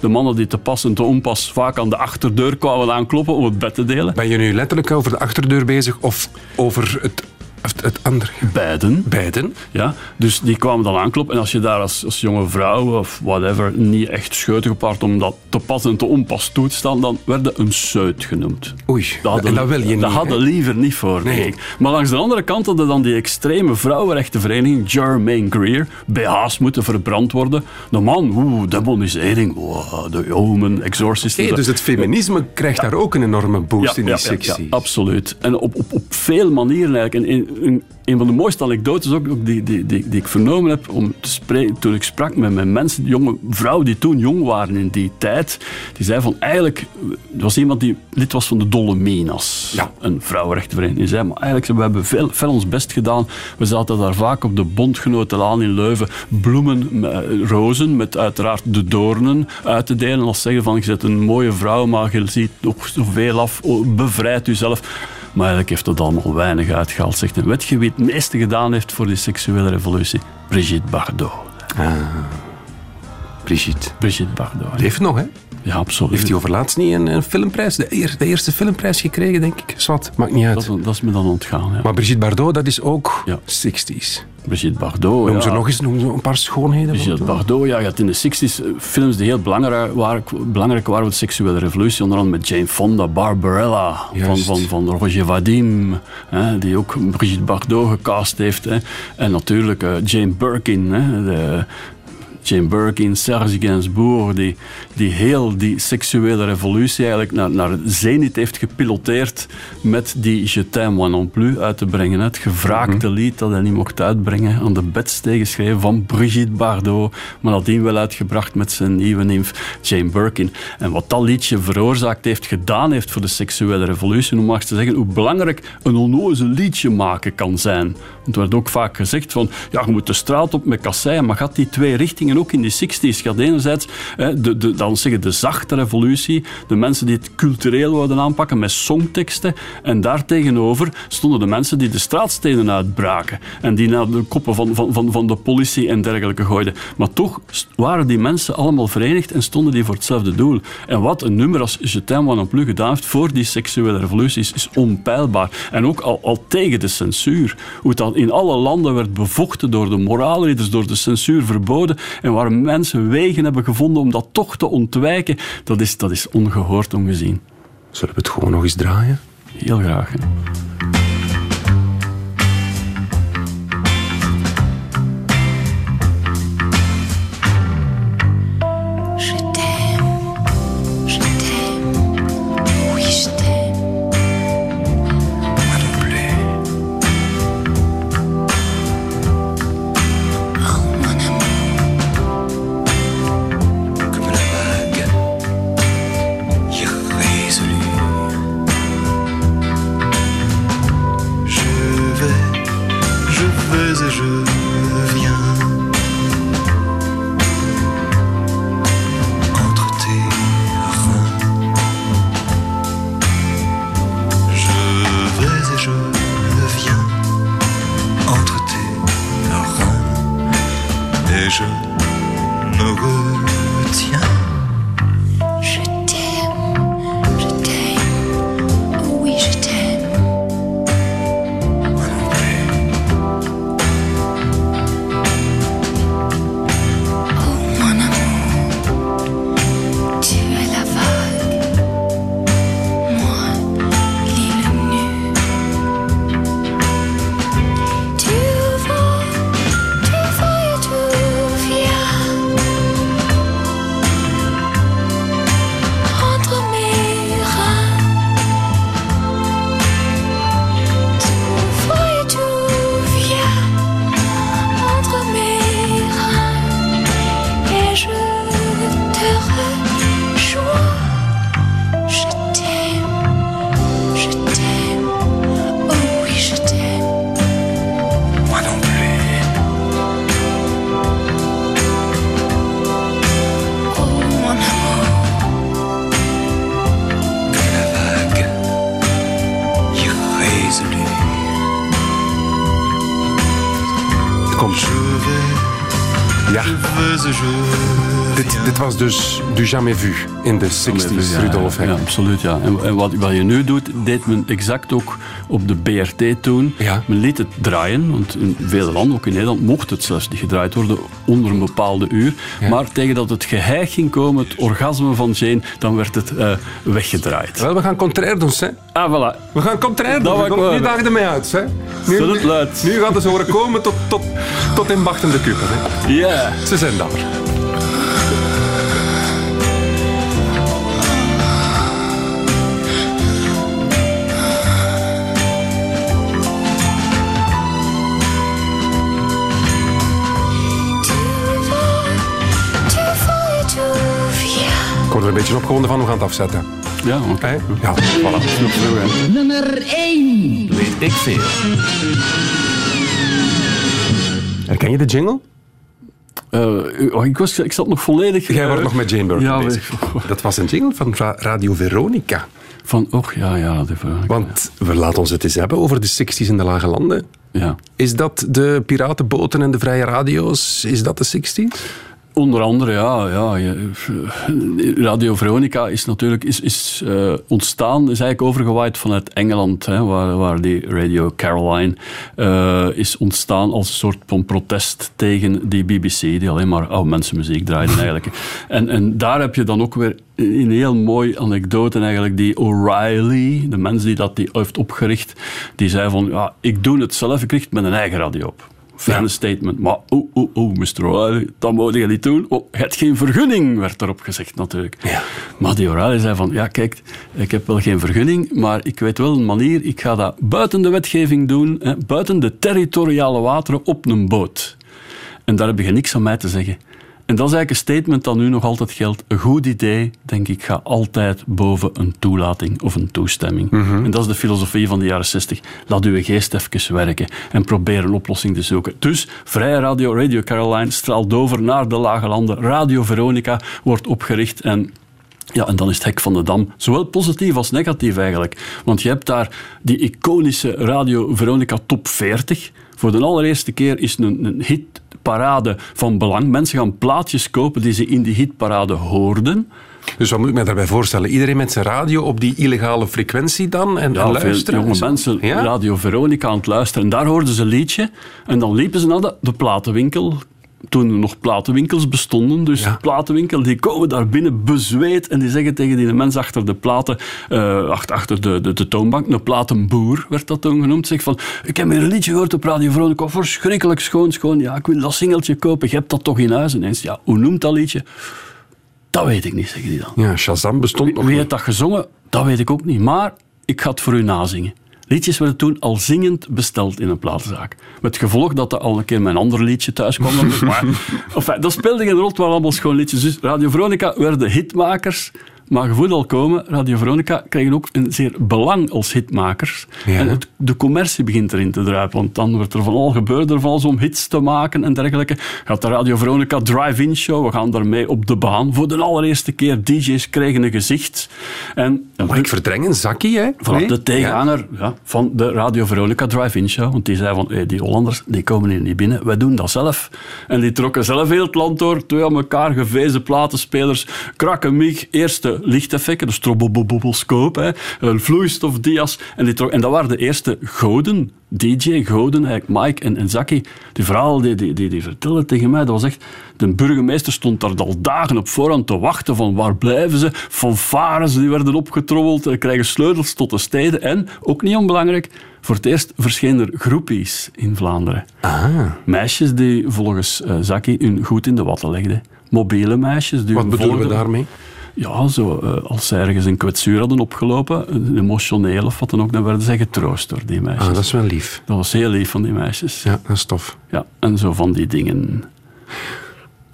S6: De mannen die te pas en te onpas vaak aan de achterdeur kwamen aankloppen om het bed te delen.
S1: Ben je nu letterlijk over de achterdeur bezig of over het, het, het andere?
S6: Beiden.
S1: Beiden?
S6: Ja, dus die kwamen dan aankloppen. En als je daar als, als jonge vrouw of whatever niet echt scheutig op had om dat te pas en te onpas toe te staan, dan werd je een seut genoemd.
S1: Oei, en dat wil je niet,
S6: Dat hadden liever niet voor.
S1: Nee.
S6: Maar langs de andere kant hadden dan die extreme vrouwenrechtenvereniging, Germaine Greer, BH's moeten verbrand worden. De man, oeh, demonisering, wow, de Omen, Exorcist.
S1: Oké, dus het feminisme krijgt daar ook een enorme boost in die sectie.
S6: ja, absoluut. En op, op, op veel manieren eigenlijk. En een, een, een van de mooiste anekdotes ook, ook die, die, die, die ik vernomen heb om te spreken, toen ik sprak met, met mensen, jonge vrouwen die toen jong waren in die tijd, die zei van eigenlijk, er was iemand die lid was van de Dolominas,
S1: Ja.
S6: een vrouwenrechtenvereniging. Die zei, maar eigenlijk we hebben veel, veel ons best gedaan. We zaten daar vaak op de Bondgenotenlaan in Leuven bloemen, met, rozen, met uiteraard de doornen uit te delen. Als zeggen van, je bent een mooie vrouw, maar je ziet nog zoveel af, bevrijd jezelf. Maar eigenlijk heeft dat allemaal weinig uitgehaald. Zegt een wie het meeste gedaan heeft voor die seksuele revolutie? Brigitte Bardot.
S1: Brigitte.
S6: Brigitte Bardot.
S1: Leeft nog, hè?
S6: Ja, absoluut.
S1: Heeft hij overlaatst niet een, een filmprijs, de, eer- de eerste filmprijs gekregen, denk ik? Zwat, maakt niet uit.
S6: Dat, is- dat is me dan ontgaan. Ja.
S1: Maar Brigitte Bardot, dat is ook
S6: Ja.
S1: 60s.
S6: Brigitte Bardot.
S1: Noem
S6: ja.
S1: ze nog eens noem ze een paar schoonheden. van
S6: Brigitte. Bardot, ja, je had in de 60s eh, films die heel belangrijk waren, belangrijk waren voor de seksuele revolutie. Onder andere met Jane Fonda, Barbarella, van,
S1: Juist.
S6: van, van Roger Vadim, hè, die ook Brigitte Bardot gecast heeft. Hè. En natuurlijk eh, Jane Birkin, hè, de, Jane Birkin, Serge Gainsbourg, die, die heel die seksuele revolutie eigenlijk naar, naar het zenith heeft gepiloteerd met die Je t'aime moi non plus uit te brengen. Het gevraagde
S1: Mhm.
S6: lied dat hij niet mocht uitbrengen, aan de bedstee geschreven van Brigitte Bardot, maar nadien wel uitgebracht met zijn nieuwe nimf Jane Birkin. En wat dat liedje veroorzaakt heeft, gedaan heeft voor de seksuele revolutie, hoe mag je zeggen, hoe belangrijk een onnozel liedje maken kan zijn. Want er werd ook vaak gezegd van, ja, je moet de straat op met kasseien, maar gaat die twee richtingen ook in die 60s. Je had enerzijds de, de, dan zeggen de zachte revolutie, de mensen die het cultureel wilden aanpakken met songteksten. En daartegenover stonden de mensen die de straatstenen uitbraken en die naar de koppen van, van, van, van de politie en dergelijke gooiden. Maar toch waren die mensen allemaal verenigd en stonden die voor hetzelfde doel. En wat een nummer als Je t'aime non plus gedaan heeft voor die seksuele revoluties is onpeilbaar. En ook al, al tegen de censuur. Hoe dat in alle landen werd bevochten door de moraalridders, door de censuur verboden. En waar mensen wegen hebben gevonden om dat toch te ontwijken. Dat is, dat is ongehoord, ongezien.
S1: Zullen we het gewoon nog eens draaien?
S6: Heel graag. hè.
S5: isolé. Comme
S19: je vais.
S1: Ja. Dit, dit was dus Du Jamais Vu in de 60s,
S6: Ja,
S1: Rudolf.
S6: Ja, absoluut. Ja. En, en wat, wat je nu doet, deed men exact ook op de BRT toen. Men liet het draaien, want in vele landen, ook in Nederland, mocht het zelfs niet gedraaid worden onder een bepaalde uur. Maar tegen dat het geheig ging komen, het orgasme van Jane, dan werd het eh, weggedraaid.
S1: Wel, we gaan contrair doen, hè?
S6: Ah, voilà.
S1: We gaan contrair
S6: Dat
S1: doen.
S6: ik
S1: Nu er mee uit, hè?
S6: Het luid.
S1: nu gaat het horen komen tot, tot, tot in wachtende kuppen, hè?
S6: Ja.
S1: Ze zijn daar. Ik word er een beetje opgewonden van, we gaan het afzetten.
S6: Ja, oké.
S1: Hè? Ja, voilà.
S20: Nummer 1.
S1: Weet ik veel. Herken je de jingle?
S6: Eh, oh, ik, was, ik zat nog volledig...
S1: Jij wordt
S6: eh,
S1: nog met Jane Birkin
S6: ja,
S1: bezig. <laughs> Dat was een jingle van Ra- Radio Veronica.
S6: Van, och, ja, ja. De,
S1: Want we laten ons het eens hebben over de 60s in de Lage Landen.
S6: Ja.
S1: Is dat de piratenboten en de vrije radio's? Is dat de 60s?
S6: Onder andere, ja. ja Radio Veronica is natuurlijk is, is, eh, ontstaan, is eigenlijk overgewaaid vanuit Engeland, hè, waar, waar die Radio Caroline eh, is ontstaan als een soort van protest tegen die BBC, die alleen maar oude mensenmuziek draaide eigenlijk. <laughs> En, en daar heb je dan ook weer een heel mooi anekdote eigenlijk, die O'Reilly, de mens die dat die heeft opgericht, die zei van, ja, ik doe het zelf, ik richt mijn eigen radio op. Fijne statement. Maar oeh, oeh, oeh, Mr. O'Reilly, dat moet je niet doen. Oh, je hebt geen vergunning, werd erop gezegd natuurlijk. Maar die O'Reilly zei van, ja kijk, ik heb wel geen vergunning, maar ik weet wel een manier, ik ga dat buiten de wetgeving doen, hè, buiten de territoriale wateren op een boot. En daar heb je niks aan mij te zeggen. En dat is eigenlijk een statement dat nu nog altijd geldt. Een goed idee, denk ik, gaat altijd boven een toelating of een toestemming. En dat is de filosofie van de jaren 60. Laat uw geest even werken en probeer een oplossing te zoeken. Dus Vrije Radio, Radio Caroline, straalt over naar de lage landen. Radio Veronica wordt opgericht en ja, en dan is het hek van de dam. Zowel positief als negatief eigenlijk. Want je hebt daar die iconische Radio Veronica Top 40. Voor de allereerste keer is een, een hitparade van belang. Mensen gaan plaatjes kopen die ze in die hitparade hoorden.
S1: Dus wat moet ik me daarbij voorstellen? Iedereen met zijn radio op die illegale frequentie dan en,
S6: Ja,
S1: en luisteren?
S6: jonge mensen
S1: Ja?
S6: Radio Veronica aan het luisteren. En daar hoorden ze een liedje. En dan liepen ze naar de, de platenwinkel. Toen er nog platenwinkels bestonden. Dus de platenwinkel, die komen daar binnen bezweet. En die zeggen tegen die mens achter de platen, eh, achter, achter de, de, de toonbank, een platenboer werd dat toen genoemd. Zegt van, ik heb hier een liedje gehoord op Radio Veronica. Verschrikkelijk schoon, schoon. Ja, ik wil dat singeltje kopen. Je hebt dat toch in huis? En zegt, ja, hoe noemt dat liedje? Dat weet ik niet, zeggen die dan.
S1: Ja, Shazam bestond nog
S6: Wie
S1: niet.
S6: heeft dat gezongen? Dat weet ik ook niet. Maar ik ga het voor u nazingen. Liedjes werden toen al zingend besteld in een platenzaak. Met gevolg dat er al een keer mijn ander liedje thuis kwam. <laughs> maar, enfin, dat speelde geen rol, het waren allemaal schoon liedjes. Dus Radio Veronica werden hitmakers. Maar je voelt al komen, Radio Veronica krijgen ook een zeer belang als hitmakers. En het, de commercie begint erin te druipen. Want dan wordt er van al gebeurd er van om hits te maken en dergelijke. Gaat de Radio Veronica Drive-In Show. We gaan daarmee op de baan. Voor de allereerste keer DJ's kregen een gezicht. En,
S1: Mag ik verdringen? Zakkie, hè? Nee?
S6: de tegenhanger ja, van de Radio Veronica Drive-In Show. Want die zei van, hey, die Hollanders die komen hier niet binnen, wij doen dat zelf. En die trokken zelf heel het land door. Twee aan elkaar gevezen platenspelers. Krakkemig, eerste lichteffecten, de een vloeistofdias. En, die en dat waren de eerste goden, DJ, goden, eigenlijk Mike en, en Zaki. Die verhaal die, die, die, die tegen mij, dat was echt... De burgemeester stond daar al dagen op voorhand te wachten van waar blijven ze. Fanfares die werden opgetrommeld, eh, krijgen sleutels tot de steden. En, ook niet onbelangrijk, voor het eerst verschenen er groepies in Vlaanderen. Meisjes die volgens eh, Zaki hun goed in de watten legden. Mobiele meisjes. Die
S1: Wat bedoelen we daarmee?
S6: Ja, zo, eh, als ze ergens een kwetsuur hadden opgelopen, een emotioneel of wat dan ook, dan werden zij getroost door die meisjes.
S1: Ah, dat is wel lief.
S6: Dat was heel lief van die meisjes.
S1: Ja, dat is tof.
S6: Ja, en zo van die dingen.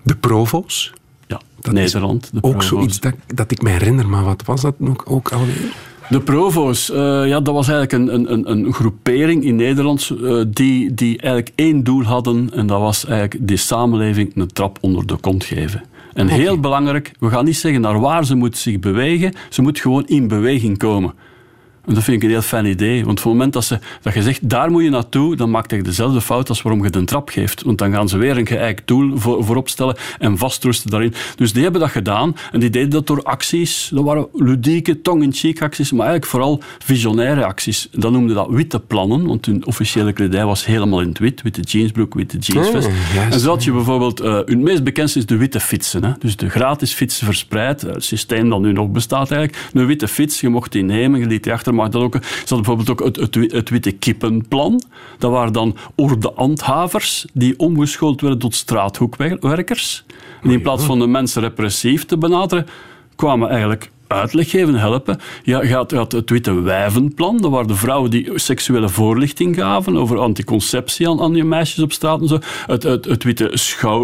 S1: De provo's?
S6: Ja, Nederland. De
S1: Ook
S6: provo's.
S1: zoiets dat, dat ik me herinner, maar wat was dat nog ook alweer?
S6: De Provo's, eh, ja, dat was eigenlijk een, een, een, groepering in Nederland eh, die, die eigenlijk één doel hadden en dat was eigenlijk die samenleving een trap onder de kont geven. En heel belangrijk, we gaan niet zeggen naar waar ze moet zich bewegen, ze moet gewoon in beweging komen. En dat vind ik een heel fijn idee. Want op het moment dat, ze, dat je zegt, daar moet je naartoe, dan maakt je dezelfde fout als waarom je de trap geeft. Want dan gaan ze weer een geëikt doel voor, voorop stellen en vastroesten daarin. Dus die hebben dat gedaan. En die deden dat door acties. Dat waren ludieke, tong-in-cheek acties, maar eigenlijk vooral visionaire acties. Dat noemden dat witte plannen, want hun officiële kledij was helemaal in het wit. Witte jeansbroek, witte jeansvest.
S1: Oh,
S6: en zo had je bijvoorbeeld, eh hun meest bekendste is de witte fietsen. Hè? Dus de gratis fietsen verspreid. Het systeem dat nu nog bestaat eigenlijk. Een witte fiets, je mocht die nemen, je liet die achter. Maar dat ook, ze hadden bijvoorbeeld ook het, het, het witte kippenplan. Dat waren dan orde-handhavers die omgeschoold werden tot straathoekwerkers. En in plaats van de mensen repressief te benaderen, kwamen eigenlijk uitleg geven, helpen. Ja, had het Witte Wijvenplan. Dat waren de vrouwen die seksuele voorlichting gaven over anticonceptie aan, aan je meisjes op straat en zo. Het, het, het Witte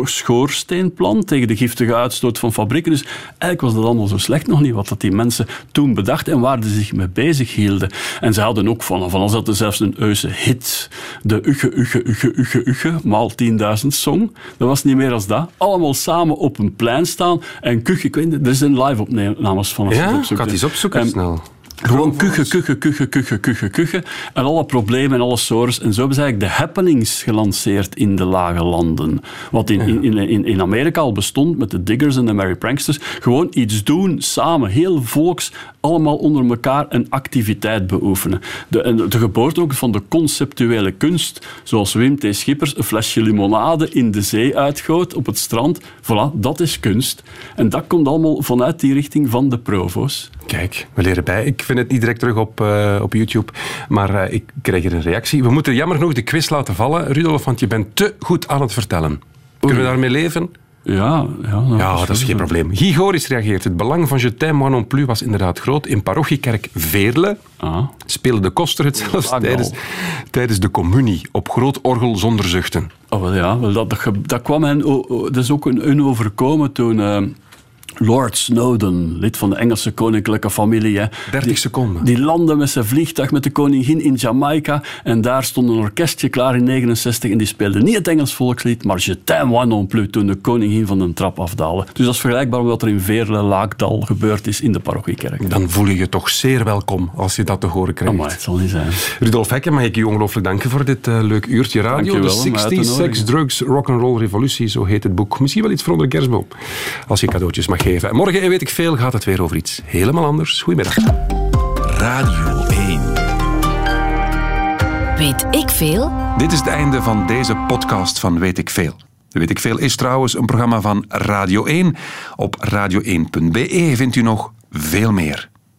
S6: Schoorsteenplan tegen de giftige uitstoot van fabrieken. Dus eigenlijk was dat allemaal zo slecht nog niet, wat dat die mensen toen bedachten en waar ze zich mee bezig hielden. En ze hadden ook van, van als dat er zelfs een Euse hit, de Ugge, Ugge, Ugge, Ugge, Ugge, maal 10.000 song. Dat was niet meer als dat. Allemaal samen op een plein staan en kuchen. Ik weet er zijn live opnames van.
S1: Ja, ik ga het eens opzoeken
S6: En
S1: snel.
S6: Gewoon kuchen, kuchen, kuchen, kuchen, kuchen, kuchen. En alle problemen en alle sores. En zo hebben ze eigenlijk de happenings gelanceerd in de lage landen. Wat in, in, in, in- Amerika al bestond met de diggers en de Merry Pranksters. Gewoon iets doen, samen, heel volks, allemaal onder elkaar een activiteit beoefenen. De, de geboorte ook van de conceptuele kunst, zoals Wim T. Schippers een flesje limonade in de zee uitgoot op het strand. Voilà, dat is kunst. En dat komt allemaal vanuit die richting van de provo's.
S1: Kijk, we leren bij. Ik vind het niet direct terug op, eh, op YouTube, maar eh, ik krijg er een reactie. We moeten jammer genoeg de quiz laten vallen, Rudolf, want je bent te goed aan het vertellen. Kunnen we daarmee leven?
S6: Ja, ja, nou,
S1: Ja, dat is geen probleem. Guy Goris reageert. Het belang van Je t'aime moi non plus was inderdaad groot. In parochiekerk Veerle
S6: Ah.
S1: speelde de koster het zelfs
S6: Laagdal.
S1: tijdens, tijdens de communie op groot orgel zonder zuchten.
S6: Oh, wel ja, wel dat, dat, kwam hen, dat is ook een, een overkomen toen eh, Lord Snowden, lid van de Engelse koninklijke familie, hè,
S1: 30
S6: die,
S1: seconden.
S6: die landde met zijn vliegtuig met de koningin in Jamaica en daar stond een orkestje klaar in 69 en die speelde niet het Engels volkslied, maar Je t'aime moi non plus toen de koningin van de trap afdaalde. Dus dat is vergelijkbaar met wat er in Veerle, Laakdal gebeurd is in de parochiekerk.
S1: Dan voel je je toch zeer welkom als je dat te horen krijgt.
S6: Maar het zal niet zijn.
S1: Rudolf Hekke, mag ik je ongelooflijk danken voor dit eh, leuk uurtje radio. De
S6: mij uit te
S1: 60s
S6: nodigen.
S1: Sex, Drugs, Rock'n'Roll Revolutie, zo heet het boek. Misschien wel iets voor onder de kerstboom, als je cadeautjes mag geven. En morgen, en weet ik veel, gaat het weer over iets helemaal anders. Goedemiddag.
S19: Radio 1.
S4: Weet ik veel?
S20: Dit is het einde van deze podcast van Weet ik Veel. Weet ik Veel is trouwens een programma van Radio 1. Op radio1.be vindt u nog veel meer.